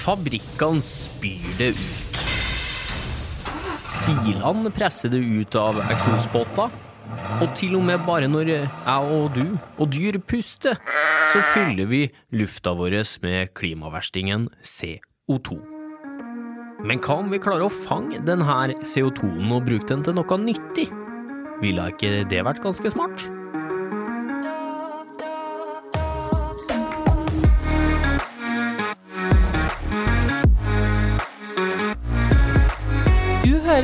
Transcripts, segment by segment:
Fabrikkene spyr det ut. Bilene presser det ut av eksospotter. Og til og med bare når jeg og du og dyr puster, så fyller vi lufta vår med klimaverstingen CO2. Men hva om vi klarer å fange denne CO2-en og bruke den til noe nyttig? Ville ikke det vært ganske smart?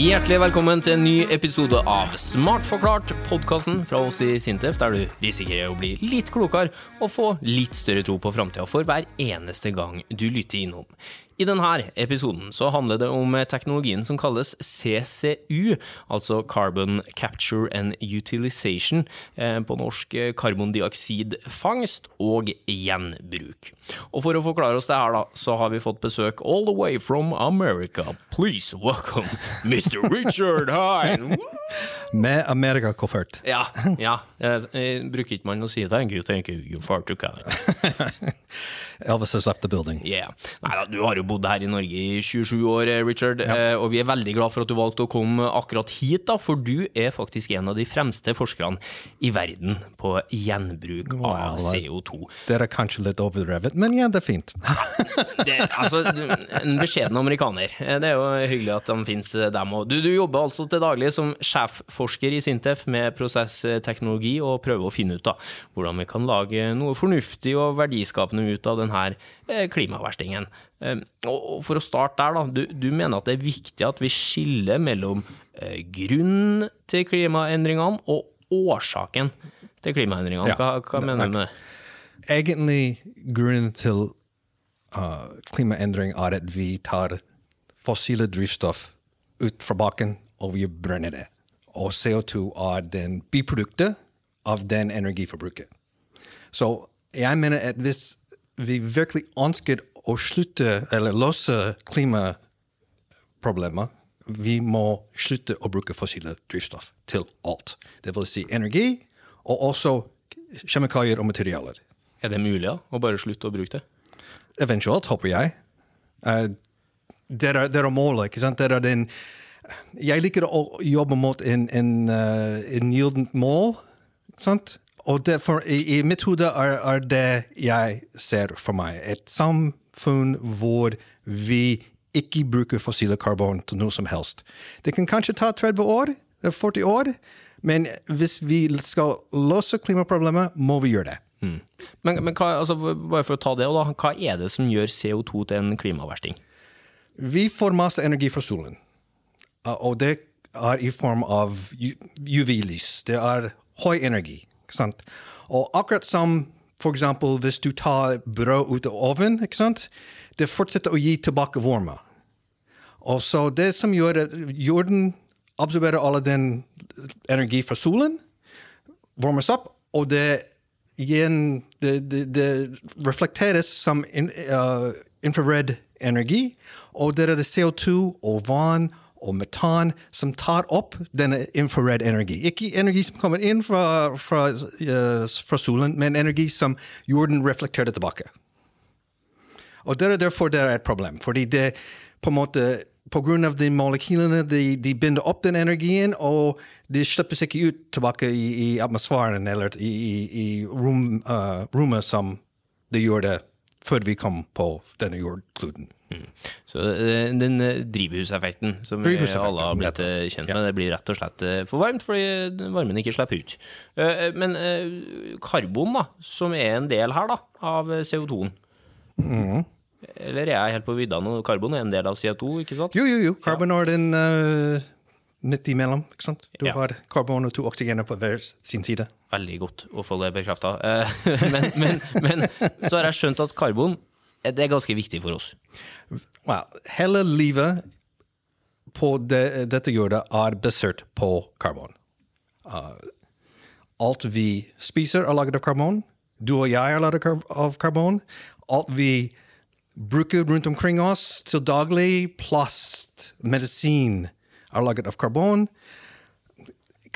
Hjertelig velkommen til en ny episode av Smart forklart, podkasten fra oss i Sintef, der du risikerer å bli litt klokere og få litt større tro på framtida for hver eneste gang du lytter innom. I denne episoden så handler det om teknologien som kalles CCU, altså Carbon Capture and Utilization, eh, på norsk eh, karbondioksidfangst og gjenbruk. Og for å forklare oss det her, da, så har vi fått besøk all the way from America. Please welcome Mr. Richard Hine! Med Amerikakoffert. Ja, ja. Eh, eh, bruker ikke man å si thank you, thank you, you're far too kind. Elvis has left the building. Yeah. Nei da, du har jo bodd her i Norge i 27 år, eh, Richard, eh, og vi er veldig glad for at du valgte å komme akkurat hit, da, for du er faktisk en av de fremste forskerne i verden på gjenbruk av Well, uh, CO2. Dere er kanskje litt overdrevet, men ja, det er fint. Det, altså, en beskjeden amerikaner. Eh, Det er jo hyggelig at de finnes, dem òg. Du, du jobber altså til daglig som sjefforsker i Sintef med prosessteknologi, og prøver å finne ut da, hvordan vi kan lage noe fornuftig og verdiskapende ut av denne eh, klimaverstingen. Eh, Og og for å starte der, da. Du, du mener at det er viktig at vi skiller mellom grunnen til klimaendringene og årsaken til klimaendringene. Hva, hva mener du med det? Egentlig grunnen til uh, klimaendring er at vi tar fossile drivstoff ut fra bakken, og vi brenner det. Og CO2 er den biproduktet av den energiforbruket. Så jeg mener at hvis vi virkelig ønsker å slutte eller løse klimaproblemer, vi må slutte å bruke fossile drivstoff til alt. Det vil si energi, og også kjemikalier og materialer. Er det mulig ja? å bare slutte å bruke det? Eventuelt, håper jeg. Uh, det, er, er målet, ikke sant? Det er den, jeg liker å jobbe mot en, en, uh, en mål, sant? Og derfor, i, i mitt hode er, er det jeg ser for meg. Et samfunn hvor vi ikke bruker fossile karbon til noe som helst. Det kan kanskje ta 30 år, eh, 40 år, men hvis vi skal løse klimaproblemet, må vi gjøre det. Men, men hva, altså, bare for å ta det, da, hva er det som gjør CO2 til en klimaversting? Vi får masse energi fra solen, uh, og det er i form av UV-lys. Det er høy energi. Sant? Og akkurat som for eksempel hvis du tar brød ut av ovnen, det fortsetter å gi tilbake varme. Og så det som gjør at jorden absorberer all den energi fra solen, varmes opp, og det igjen det, det, det reflekteres som in, uh, infrared energi, og det er det CO2 og vann og metan som tar opp denne infrared energi. Ikke energi som kommer inn fra, fra, uh, fra solen, men energi som jorden reflekterer tilbake. Og det er derfor det er et problem, fordi det på en måte av de molekylene, de, de binder opp den energien, og de slippes ikke ut tilbake i, i atmosfæren eller i, i, i rom, uh, rommet som de gjorde før vi kom på denne jordkloden. Så eh, den eh, drivhuseffekten som Drivhuseffekten, alle har blitt eh, kjent Ja. med, det blir rett og slett eh, for varmt fordi varmen ikke slipper ut. Eh, eh, Men eh, karbon, da, som er en del her da, av eh, CO2-en mm. Eller er jeg helt på vidda nå? Karbon er en del av CO2, ikke sant? Jo, jo, jo. Karbon er den uh, midt imellom. ikke sant? Du Ja. har karbon og to oksygener på hver sin side. Veldig godt å få det bekrefta. Men, men, men så har jeg skjønt at karbon eh, det er ganske viktig for oss. Well, Hele livet på det, dette jorda er basert på karbon. Uh, alt vi spiser er laget av karbon. Du og jeg er laget av- karbon. Alt vi bruker rundt omkring oss til daglig, plast, medisin, er laget av karbon.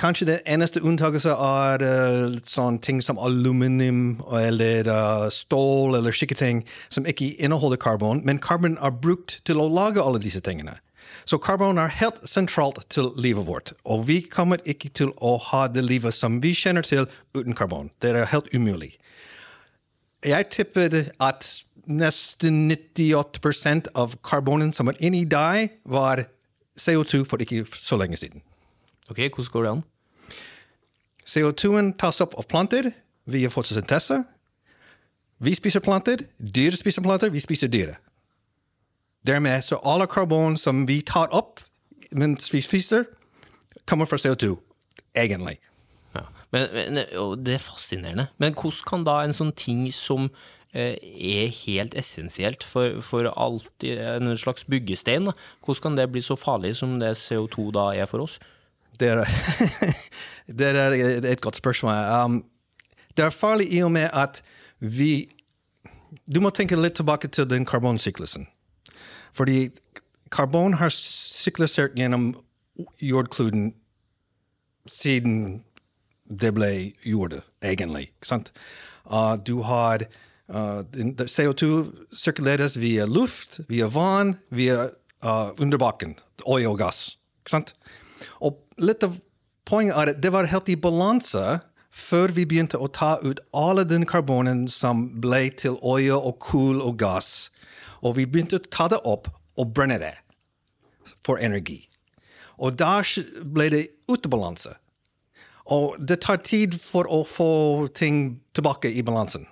Kanskje det eneste unntaket er uh, sånn ting som aluminium eller uh, stål eller slike ting som ikke inneholder karbon, men karbon er brukt til å lage alle disse tingene. Så karbon er helt sentralt til livet vårt, og vi kommer ikke til å ha det livet som vi kjenner til uten karbon. Det er helt umulig. Jeg tipper at nesten 98 av karbonen som er inni deg, var CO2 for ikke så lenge siden. Ok, hvordan går det an? CO2-en tas opp av planter via fotosyntese. Vi spiser planter, dyr spiser planter, vi spiser dyret. Dermed så alle karbon som vi tar opp mens vi spiser, kommer fra CO2, egentlig. Ja. Men, men, det er fascinerende. Men hvordan kan da en sånn ting som eh, er helt essensielt for, for alltid, en slags byggestein, da, hvordan kan det bli så farlig som det CO2 da er for oss? Det er, det er et godt spørsmål. Um, det er farlig i og med at vi Du må tenke litt tilbake til den karbonsyklusen. Fordi karbon har syklusert gjennom jordkloden siden det ble jordet, egentlig. Uh, du har uh, CO2 sirkuleres via luft, via vann, via uh, underbakken, olje og gass. Ikke sant? Og litt av poenget er at det var helt i balanse før vi begynte å ta ut alle den karbonen som ble til olje og kull og gass. Og vi begynte å ta det opp og brenne det for energi. Og da ble det utebalanse. Og det tar tid for å få ting tilbake i balansen.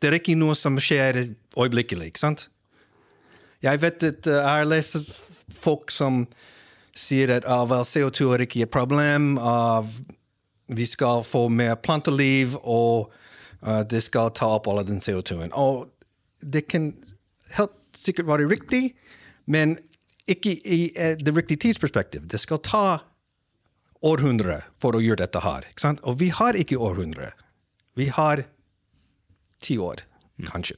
Det er ikke noe som skjer øyeblikkelig, ikke sant? Jeg vet at uh, jeg har lest folk som sier at uh, vel, CO2 er ikke et problem. Uh, vi skal få mer planteliv, og uh, det skal ta opp all den CO2-en. Og det kan helt sikkert være riktig, men ikke i det riktige tidsperspektiv. Det skal ta århundre for å gjøre dette her. Og vi har ikke århundre. Vi har ti år, kanskje.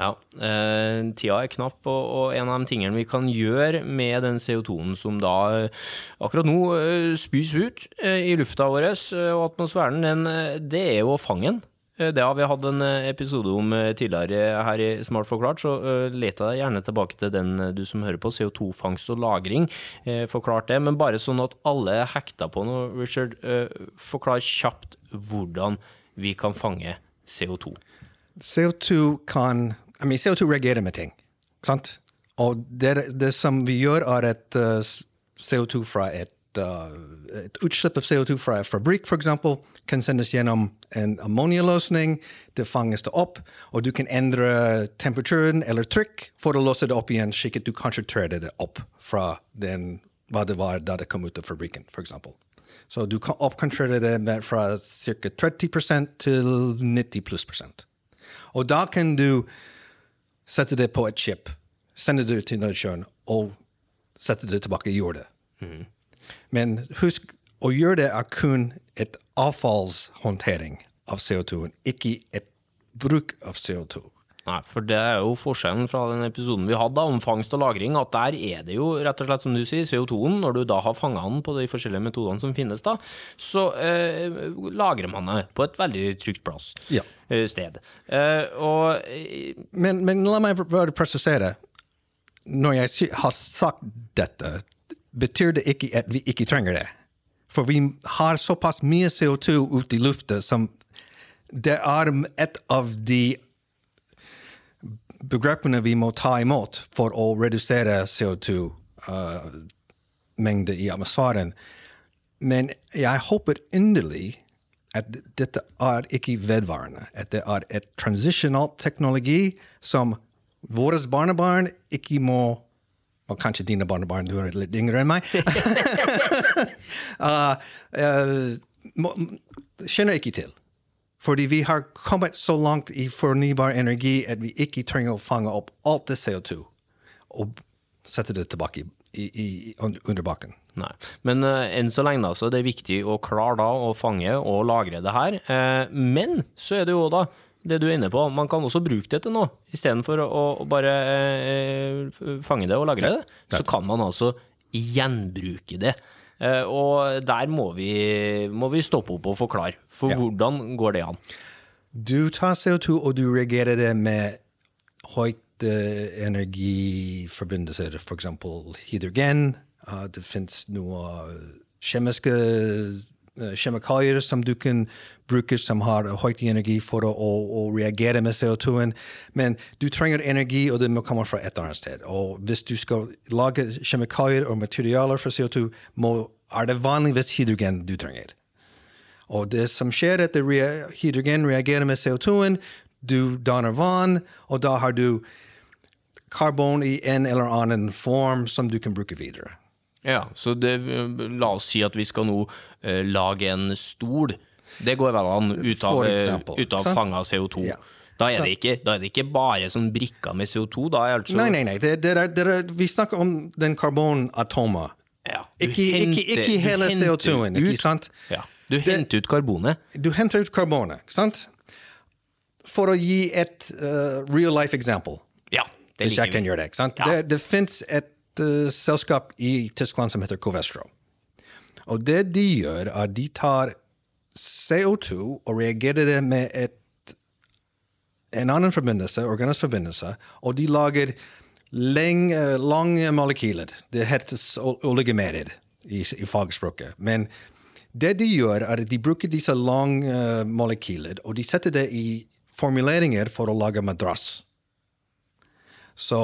Ja, eh, tida er knapp, og, og, en av de tingene vi kan gjøre med den CO2-en som da eh, akkurat nå eh, spys ut eh, i lufta vår og atmosfæren, den, det er jo å fange den. Det har vi hatt en episode om tidligere her i Smart forklart, så let deg gjerne tilbake til den du som hører på, CO2-fangst og -lagring. Forklart det, men bare sånn at alle er hekta på noe, Richard. Forklar kjapt hvordan vi kan fange CO2. CO2 kan I mean, CO2 reagerer med ting. Sant? Og det, det som vi gjør, er et uh, CO2 fra et, uh, et utslipp av CO2 fra en fabrikk, f.eks., kan sendes gjennom en ammonialøsning. Det fanges det opp, og du kan endre temperaturen eller trykk for å låse det opp igjen, slik at du konsentrerer det opp fra den, hva det var da det kom ut av fabrikken, f.eks. Så du kan oppkontrollere det fra ca. 30 til 90 pluss prosent. Og da kan du sette det på et chip, sende det ut til Nordsjøen og sette det tilbake i jordet. Mm. Men husk, å gjøre det er kun et avfallshåndtering av CO2, ikke et bruk av CO2. Nei, for det er jo forskjellen fra den episoden vi hadde om fangst og lagring, at der er det jo rett og slett som du sier, CO2-en. Når du da har fanga den på de forskjellige metodene som finnes da, så eh, lagrer man det på et veldig trygt plass. Ja. Eh, sted. Eh, og eh, men, men, la meg bare presisere. Når jeg har sagt dette, betyr det ikke at vi ikke trenger det. For vi har såpass mye CO2 ute i lufta som det er et av de begrepene vi må ta imot for å redusere CO2-mengde uh, i atmosfæren. Men jeg håper inderlig at dette er ikke vedvarende. At det er et transitional teknologi som våre barnebarn ikke må og kanskje dine barnebarn, du er litt yngre enn meg. uh, uh, kjenner ikke til. Fordi vi har kommet så langt i fornybar energi at vi ikke trenger å fange opp alt det CO2 og sette det tilbake i, i, under bakken. Nei, Men uh, enn så lenge da, så er det viktig å klare da å fange og lagre det her. Uh, men så er det jo da det du er inne på, man kan også bruke det til noe. Istedenfor å, å bare uh, fange det og lagre det, så kan man altså gjenbruke det. Eh, Og der må vi, må vi stoppe opp og forklare. For Ja. hvordan går det an? Du tar CO2 og du reagerer det med høyt eh, energiforbindelser, for eksempel hydrogen. Uh, det finnes noen kjemiske kjemikalier som du kan bruke som har høyt energi for å, å, å reagere med CO2-en. Men du trenger energi, og det må komme fra et annet sted. Og hvis du skal lage kjemikalier og materialer for CO2, må, er det vanligvis hydrogen du trenger. Og det som skjer er at hydrogen reagerer med CO2-en, du danner vann, og da har du karbon i en eller annen form som du kan bruke videre. Ja, så det, la oss si at vi skal nå eh, lage en stol. Det går vel an ut av, For eh, ut av fanga CO2. Ja. Da, er det ikke, da er det ikke bare sånn brikker med CO2, da er altså Nei, nei, nei. Det, det er, det er, vi snakker om den karbonatomet. Ja, Ikke, ikke, henter- ikke hele CO2-en, ikke sant? Ja, du henter ut karbonet. Du henter ut karbonet, ikke sant? For å gi et uh, real life example. Ja, det Hvis jeg liker kan vi. gjøre det. ikke sant? Ja. Det, det fins et selskap i Tyskland som heter Covestro. Og det de gjør, er de tar CO2 og reagerer det med et, en annen forbindelse, organisk forbindelse, og de lager leng, uh, lange molekyler. Det heter oligomerer i, i fagspråket. Men det de gjør, er at de bruker disse lange uh, molekyler, og de setter det i formuleringer for å lage madrass. Så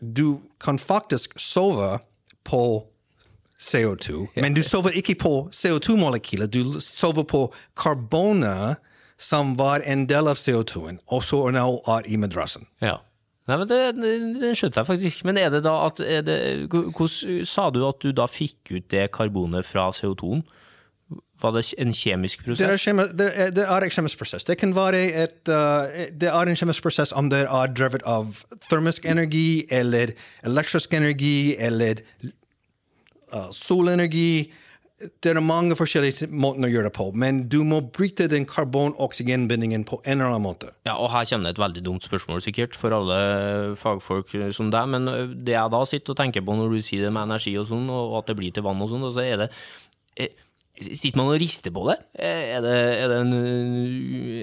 du kan faktisk sove på CO2, men du sover ikke på CO2-molekyler. Du sover på karbonet som var en del av CO2-en, og så nå er i madrassen. Ja. Nei, men det, det, det skjønte jeg faktisk ikke. Men er det da at det, Hvordan sa du at du da fikk ut det karbonet fra CO2-en? Var det en kjemisk Det er, prosess? kjemi, det, er, det er en kjemisk prosess. Det kan være et uh, Det er en kjemisk prosess om det er drevet av termisk energi eller elektrisk energi eller uh, solenergi. Det er mange forskjellige måter å gjøre det på, men du må bryte den karbon-oksygenbindingen på en eller annen måte. Ja, og her kommer det et veldig dumt spørsmål sikkert for alle fagfolk som deg, men det jeg da sitter og tenker på når du sier det med energi og sånn, og at det blir til vann og sånn, så er det eh, Sitter man og rister på det? Eh, Er det, er det, en,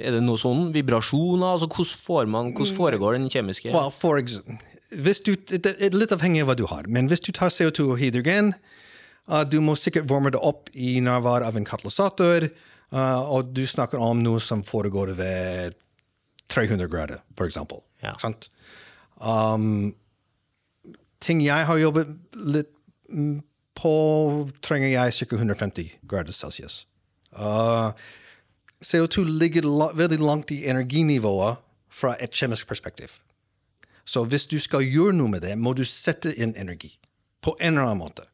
er det noe sånn vibrasjoner? Altså, hvordan, får man, hvordan foregår den kjemiske Well, for du, det er litt avhengig av hva du har, men hvis du tar CO2 og hydrogen, uh, du må sikkert varme det opp i nærvær av en katalysator, uh, og du snakker om noe som foregår ved 300 grader, for eksempel. Ja. Sant? Um, ting jeg har jobbet litt mm, på, trenger jeg ca. 150 grader celsius. Uh, CO2 ligger la veldig langt i energinivået fra et kjemisk perspektiv. Så hvis du skal gjøre noe med det, må du sette inn energi på en eller annen måte.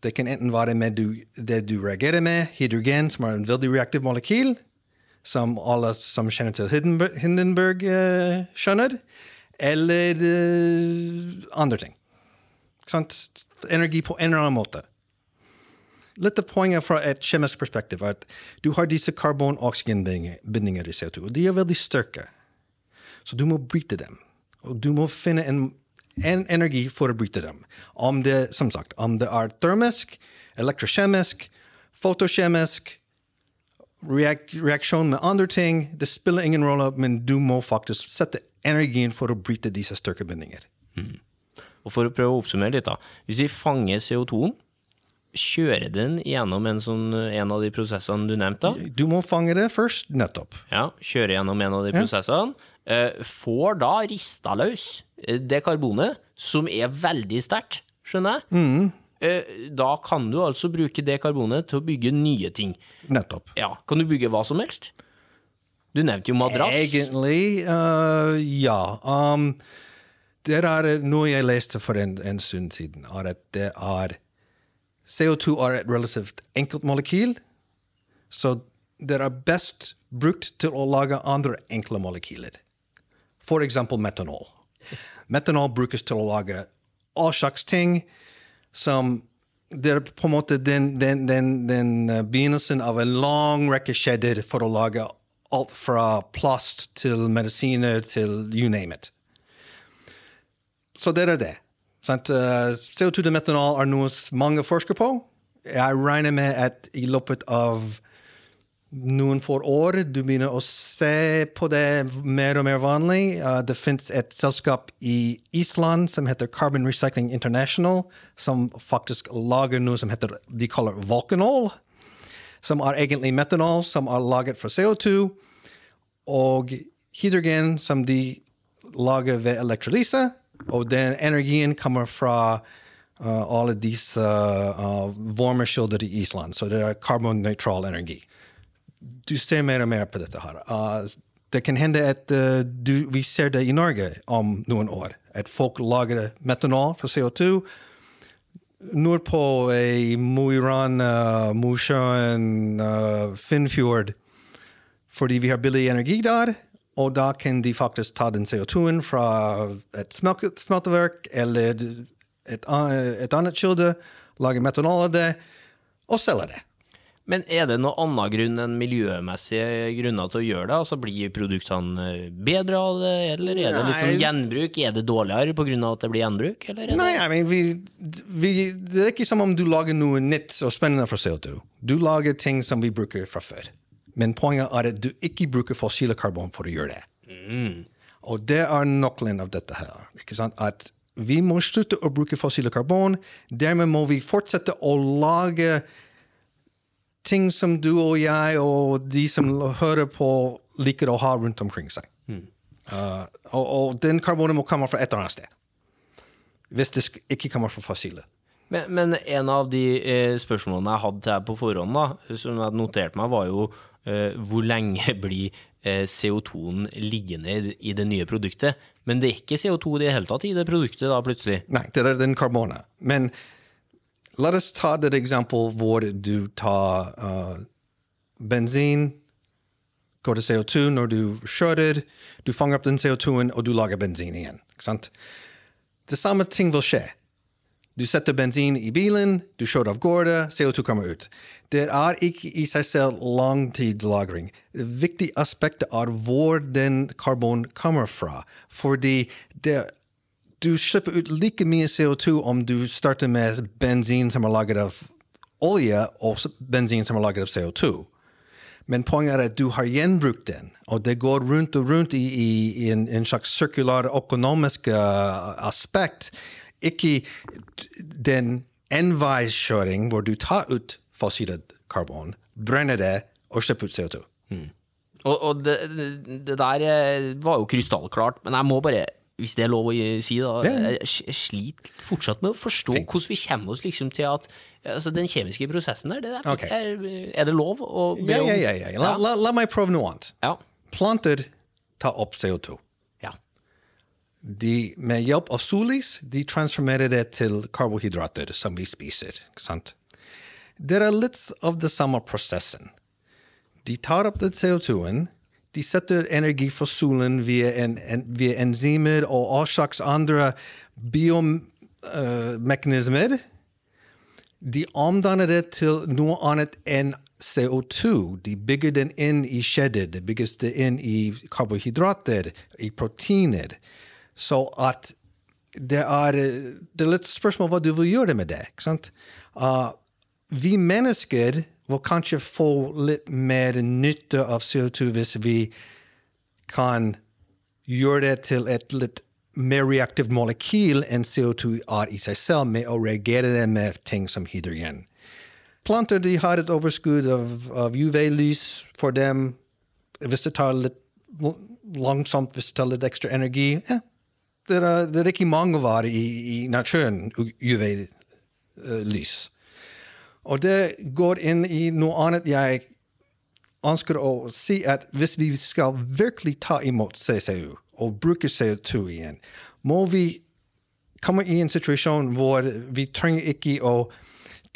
Det kan enten være med du, det du reagerer med, hydrogen, som er en veldig reaktiv molekyl, som alle som kjenner til Hindenburg, Hindenburg uh, skjønner, eller uh, andre ting. Sant? Energi på en eller annen måte. Litt av poenget fra et kjemisk perspektiv er at du har disse karbon-oksygenbindinger i CO2, og de er veldig sterke. Så du må bryte dem. Og du må finne en, en energi for å bryte dem. Om det, som sagt, om det er termisk, elektrokjemisk, fotokjemisk, reak reaksjon med andre ting, det spiller ingen rolle, men du må faktisk sette energien for å bryte disse sterke bindinger. Og for å prøve å oppsummere litt, da. Hvis vi fanger CO2-en, kjører den gjennom en, sånn, en av de prosessene du nevnte. Du må fange det først, nettopp. Ja, kjører gjennom en av de prosessene. eh, får da rista løs eh, det karbonet, som er veldig sterkt, skjønner jeg. Mm da kan du altså bruke det karbonet til å bygge nye ting. Nettopp. Ja, Kan du bygge hva som helst? Du nevnte jo madrass. Egentlig, uh, ja. Um, det er noe jeg leste for en, en stund siden, er at det er CO2 er et relativt enkelt molekyl, så det er best brukt til å lage andre enkle molekyler. For eksempel metanol. Metanol brukes til å lage all slags ting som det er på en måte den, den, den, den uh, begynnelsen av en lang rekke kjeder for å lage alt fra plast til medisiner til you name it. Så det er det. Uh, CO2 til metanol er noe mange forsker på, Jeg regner med at i løpet av noen få år du begynner å se på det mer og mer vanlig. Uh, det fins et selskap i Island som heter Carbon Recycling International, som faktisk lager noe som heter, de kaller Volcanol, som er egentlig metanol som er laget fra CO2, og hydrogen som de lager ved elektrolyse, og den energien kommer fra uh, alle disse uh, varmekilder i Island, så det er karbonnøytral energi du ser mer og mer på dette her. Uh, det kan hende at uh, du, vi ser det i Norge om noen år. At folk lager metanol fra CO2 nordpå i Mo i Rana, Mosjøen, uh, Finnfjord, fordi vi har billig energi der. Og da kan de faktisk ta den CO2-en fra et smelteverk eller et, et annet kilde, lage metanol av det, og selge det. Men er det noen annen grunn enn miljømessige grunner til å gjøre det? Altså Blir produktene bedre av det, eller er det litt sånn gjenbruk? Er det dårligere pga. at det blir gjenbruk? Eller Nei, I mean, vi, vi, det er ikke som om du lager noe nytt og spennende fra CO2. Du lager ting som vi bruker fra før. Men poenget er at du ikke bruker fossile karbon for å gjøre det. Mm. Og det er nøkkelen av dette her. ikke sant? At vi må slutte å bruke fossile karbon. Dermed må vi fortsette å lage ting som du og jeg og de som hører på, liker å ha rundt omkring seg. Mm. Uh, og, og, den karbonen må komme fra et eller annet sted. Hvis det ikke kommer fra fossile. Men, men, en av de eh, spørsmålene jeg hadde deg på forhånd, da, som jeg noterte meg, var jo hvor lenge blir eh, CO2-en liggende i, det nye produktet? Men det er ikke CO2 i det hele tatt i det produktet, da, plutselig? Nei, det er den karbonet. Men La oss ta det eksempel hvor du tar uh, bensin, går til CO2 når du kjører, du fanger opp den CO2-en, og du lager bensin igjen. Det samme ting vil skje. Du setter bensin i bilen, du kjører av gårde, CO2 kommer ut. Det er ikke i seg selv langtidslagring. Det viktige aspektet er hvor den karbon kommer fra. Fordi det du slipper ut like mye CO2 om du starter med bensin som er laget av olje, og bensin som er laget av CO2. Men poenget er at du har gjenbrukt den, og det går rundt og rundt i, i, i en, en, slags sirkulær økonomisk uh, aspekt. Ikke den enveiskjøring hvor du tar ut fossilt karbon, brenner det og slipper ut CO2. Mm. Og, og det, det, der eh, var jo krystallklart, men jeg må bare hvis det er lov å si, da, jeg sliter fortsatt med å forstå Fint. hvordan vi kommer oss liksom til at altså, den kjemiske prosessen der, det der okay. er, er, det lov å be om? Ja, ja, ja. La, la, la meg prøve noe annet. Ja. Planter tar opp CO2. De, med hjelp av sollys de transformerer det til karbohydrater som vi spiser. ikke sant? Det er litt av det samme prosessen. De tar opp den CO2-en de setter energi fra solen via, en, en, via enzymer og all slags andre biomekanismer. Uh, de omdanner det til noe annet enn CO2. De bygger den inn i skjedet, det bygges det inn i karbohydrater, i proteiner. Så at det er, det er litt spørsmål hva du vil gjøre med det. ikke sant? Uh, vi mennesker vil kanskje få litt mer nytte av CO2 hvis vi kan gjøre det til et litt mer reaktivt molekyl enn CO2 er i seg selv, med å reagere det med ting som hydrogen. Planter de har et overskudd av, av UV-lys for dem. Hvis det tar litt langsomt, hvis det tar litt ekstra energi ja, det, er, det er ikke mangelvare i, i naturen, UV-lys. Og det går inn i noe annet jeg ønsker å si, at hvis vi skal virkelig ta imot CCU og bruke CO2 igjen, må vi komme i en situasjon hvor vi trenger ikke å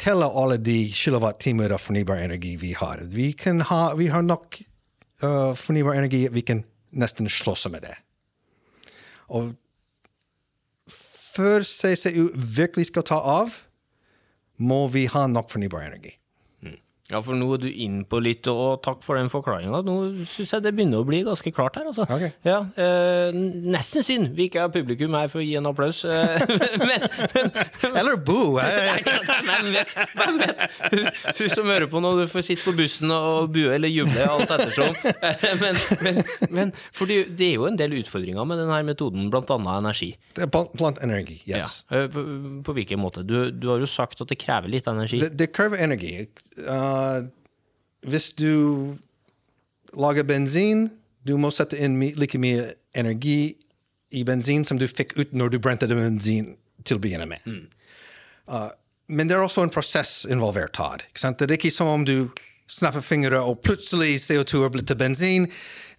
telle alle de kilowatt-timer av fornybar energi vi har. Vi, ha, vi har nok uh, fornybar energi at vi kan nesten slåss med det. Og før CCU virkelig skal ta av, må vi ha nok fornybar energi. Ja, for nå er du inn på litt, og takk for den forklaringa. Nå syns jeg det begynner å bli ganske klart her, altså. Okay. Ja, eh, nesten synd vi ikke har publikum her for å gi en applaus. Eh, men, men, Eller boo! Nei, eh, Hvem vet? Hvem vet? Hun som hører på nå, du får sitte på bussen og bue eller juble, alt ettersom. Men, men, men for det er jo en del utfordringer med denne metoden, blant annet energi. Er blant energi, yes. Ja. Eh, På, på hvilken måte? Du, du har jo sagt at det krever litt energi. Det krever energi. Uh, hvis du lager bensin, du må sette inn like mye energi i bensin som du fikk ut når du brente det bensin til å begynne med. Uh, men det er også en prosess involvert her. Det er ikke som om du snapper fingre og plutselig CO2 er blitt til bensin.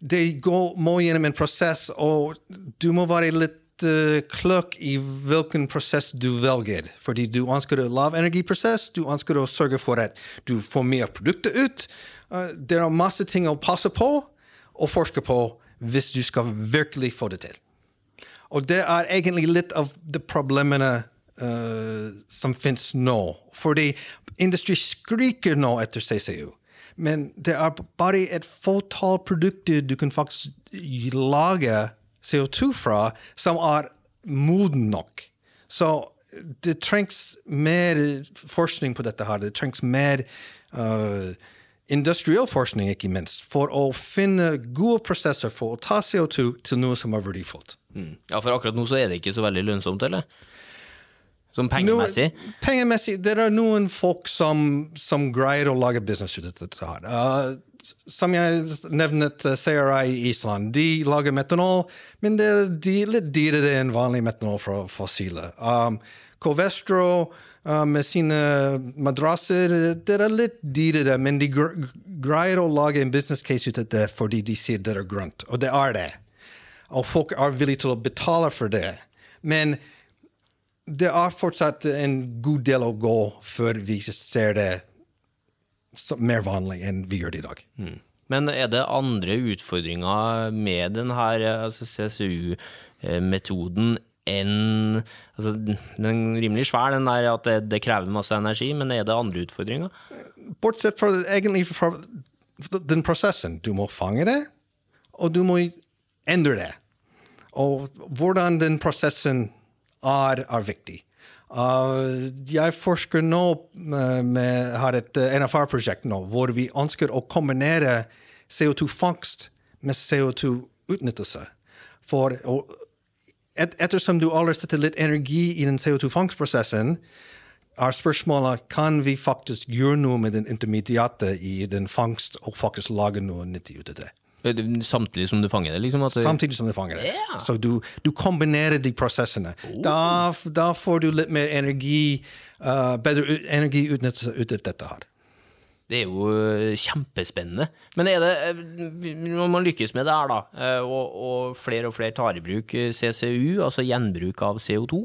Det går, må gjennom en prosess, og du må være litt uh, klok i hvilken prosess du velger. Fordi du ønsker en lavenergiprosess, du ønsker å sørge for at du får mer produkter ut. Uh, det er masse ting å passe på og forske på hvis du skal virkelig få det til. Og det er egentlig litt av de problemene uh, som finnes nå. Fordi industri skriker nå etter CCU. Men det er bare et fåtall produkter du kan faktisk lage CO2 fra, som er moden nok. Så det trengs mer forskning på dette her. Det trengs mer uh, industriell forskning, ikke minst, for å finne gode prosesser for å ta CO2 til noe som er verdifullt. Ja, for akkurat nå så er det ikke så veldig lønnsomt, eller? Sånn pengemessig? No, pengemessig, det er noen folk som, som greier å lage business ut av dette her. Uh, som jeg nevnet, uh, CRI i Island, de lager metanol, men det er de, litt dyrere enn vanlig metanol fra fossile. Um, Covestro uh, med sine madrasser, det er litt dyrere, men de gr greier å lage en business case ut av det fordi de sier det er grønt, og det er det. Og folk er villige til å betale for det. Men det er fortsatt en god del å gå før vi ser det mer vanlig enn vi gjør det i dag. Men er det andre utfordringer med denne altså CSU-metoden enn altså, Den er rimelig svær, den der at det, det krever masse energi, men er det andre utfordringer? Bortsett fra egentlig fra den prosessen. Du må fange det, og du må endre det. Og hvordan den prosessen er, er viktig. Uh, jeg forsker nå uh, med, har et uh, NFR-prosjekt nå, hvor vi ønsker å kombinere CO2-fangst med CO2-utnyttelse. For et, ettersom du aldri setter litt energi i den CO2-fangstprosessen, er spørsmålet kan vi faktisk gjøre noe med den intermediate i den fangst, og faktisk lage noe nyttig ut av det. Samtidig som du fanger det, liksom? At det, Samtidig som du fanger det. Yeah. Så du, du kombinerer de prosessene. Da, da får du litt mer energi, uh, bedre ut- energiutnyttelse ut av dette her. det er jo øh, kjempespennende. Men er det, når man lykkes med det her, da, og, og flere og flere tar i bruk CCU, altså gjenbruk av CO2,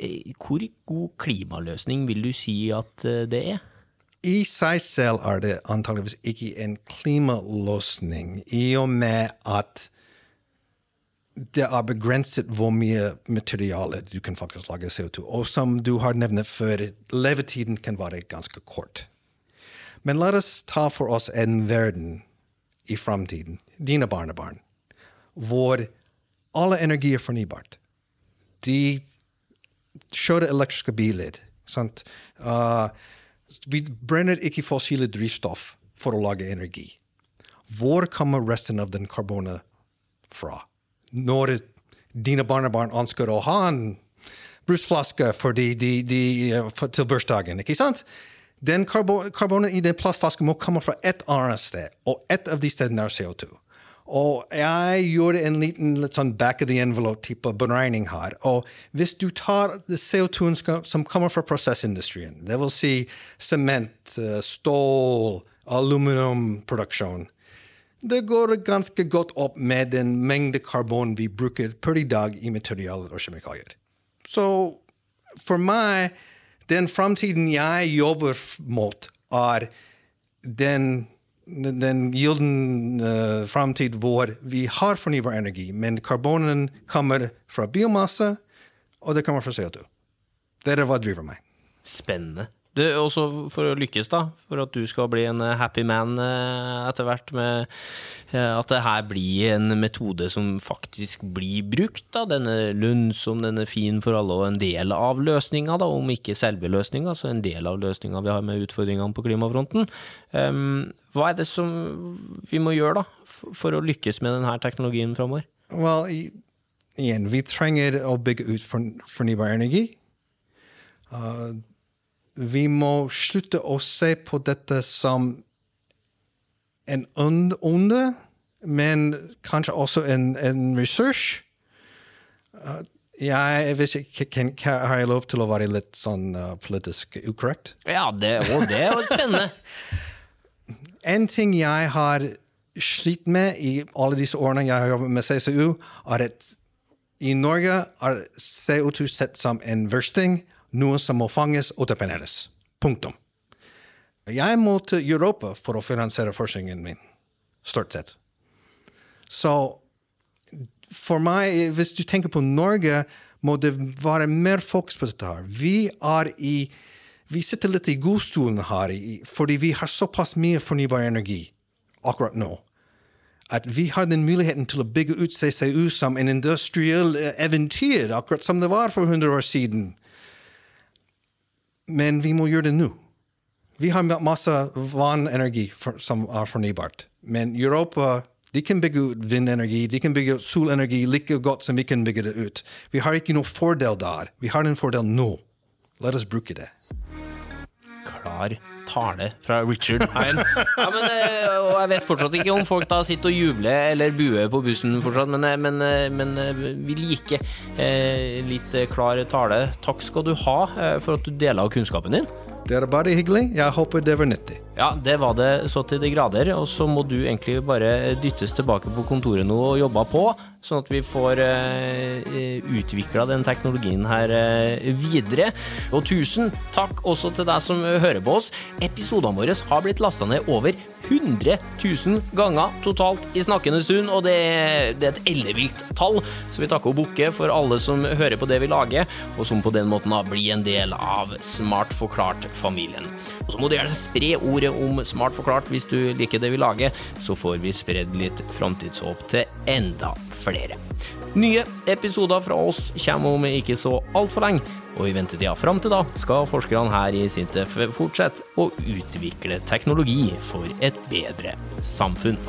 eh, hvor god klimaløsning vil du si at det er? I seg selv er det antageligvis ikke en klimaløsning, i og med at det er begrenset hvor mye materiale du kan faktisk lage CO2. Og som du har nevnt før, levetiden kan være ganske kort. Men la oss ta for oss en verden i framtiden, dine barnebarn, hvor alle energi er fornybart. De kjører elektriske biler. Sant? Uh, vi brenner ikke fossile drivstoff for å lage energi. Hvor kommer resten av den karbonet fra? Når dine barnebarn ønsker å ha en brusflaske fordi de, de, for, til bursdagen, ikke sant? Den karbo, karbonet i den plastflasken må komme fra et annet sted, og et av de stedene er CO2. Og jeg gjorde en liten litt sånn back of the envelope-type beregning her. Og hvis du tar CO2-en som kommer fra prosessindustrien, det vil si sement, eh, stål, aluminiumproduksjon, det går ganske godt opp med den mengde karbon vi bruker per i dag i materialer og kjemikalier. Så for meg, den framtiden jeg jobber mot, er den, den gylden uh, framtid hvor vi har fornybar energi, men karbonen kommer fra biomasse, og det kommer fra CO2. Det er hva driver meg. Spennende. Det, også for å lykkes, da, for at du skal bli en eh, happy man eh, etter hvert, med eh, at det her blir en metode som faktisk blir brukt. da, denne lønnsom, den er fin for alle og en del av løsninga, da, om ikke selve løsninga, så en del av løsninga vi har med utfordringene på klimafronten. Um, hva er det som vi må gjøre da, for å lykkes med denne teknologien framover? Well, igjen, vi trenger å bygge ut fornybar energi. Uh, vi må slutte å se på dette som en ond- onde, men kanskje også en, en ressurs. Uh, jeg hvis jeg, kan, har jeg lov til å være litt sånn uh, politisk ukorrekt? Ja, det er jo spennende. En ting jeg har slitt med i alle disse årene jeg har jobbet med CCU, er at i Norge er CO2 sett som en versting, noe som må fanges og deponeres. Punktum. Jeg må til Europa for å finansiere forskningen min, stort sett. Så for meg, hvis du tenker på Norge, må det være mer fokus på dette her. Vi er i Vi sitter litt i godstolen her fordi vi har såpass mye fornybar energi akkurat nå. At vi har den muligheten til å bygge ut CCU som en industriell eh, eventyr, akkurat som det var for 100 år siden. Men vi må gjøre det nå. Vi har masse vannenergi for, som er fornybart. Men Europa de kan bygge ut vindenergi, de kan bygge ut solenergi like godt som vi kan bygge det ut. Vi har ikke noen fordel der. Vi har en fordel nå. La oss bruke det. klar tale fra Richard Hein. Ja, men, eh, og jeg vet fortsatt ikke om folk da sitter og jubler eller buer på bussen fortsatt, men, eh, men, eh, men vi liker litt klar tale. Takk skal du ha for at du deler av kunnskapen din. Det er bare hyggelig. Jeg håper det var nyttig. Ja, det var det så til de grader, og så må du egentlig bare dyttes tilbake på kontoret nå og jobbe på, sånn at vi får eh, utvikla den teknologien her eh, videre. Og tusen takk også til deg som hører på oss. Episodene våre har blitt lasta ned over 100 000 ganger totalt i snakkende stund, og det er, det er et ellevilt tall, så vi takker og bukker for alle som hører på det vi lager, og som på den måten da blir en del av Smart forklart-familien. Og så må du gjerne spre ordet om Smart forklart hvis du liker det vi lager, så får vi spredd litt framtidshåp til enda flere. Nye episoder fra oss kommer om ikke så altfor lenge, og i ventetida fram til da skal forskerne her i Sintef fortsette å utvikle teknologi for et bedre samfunn.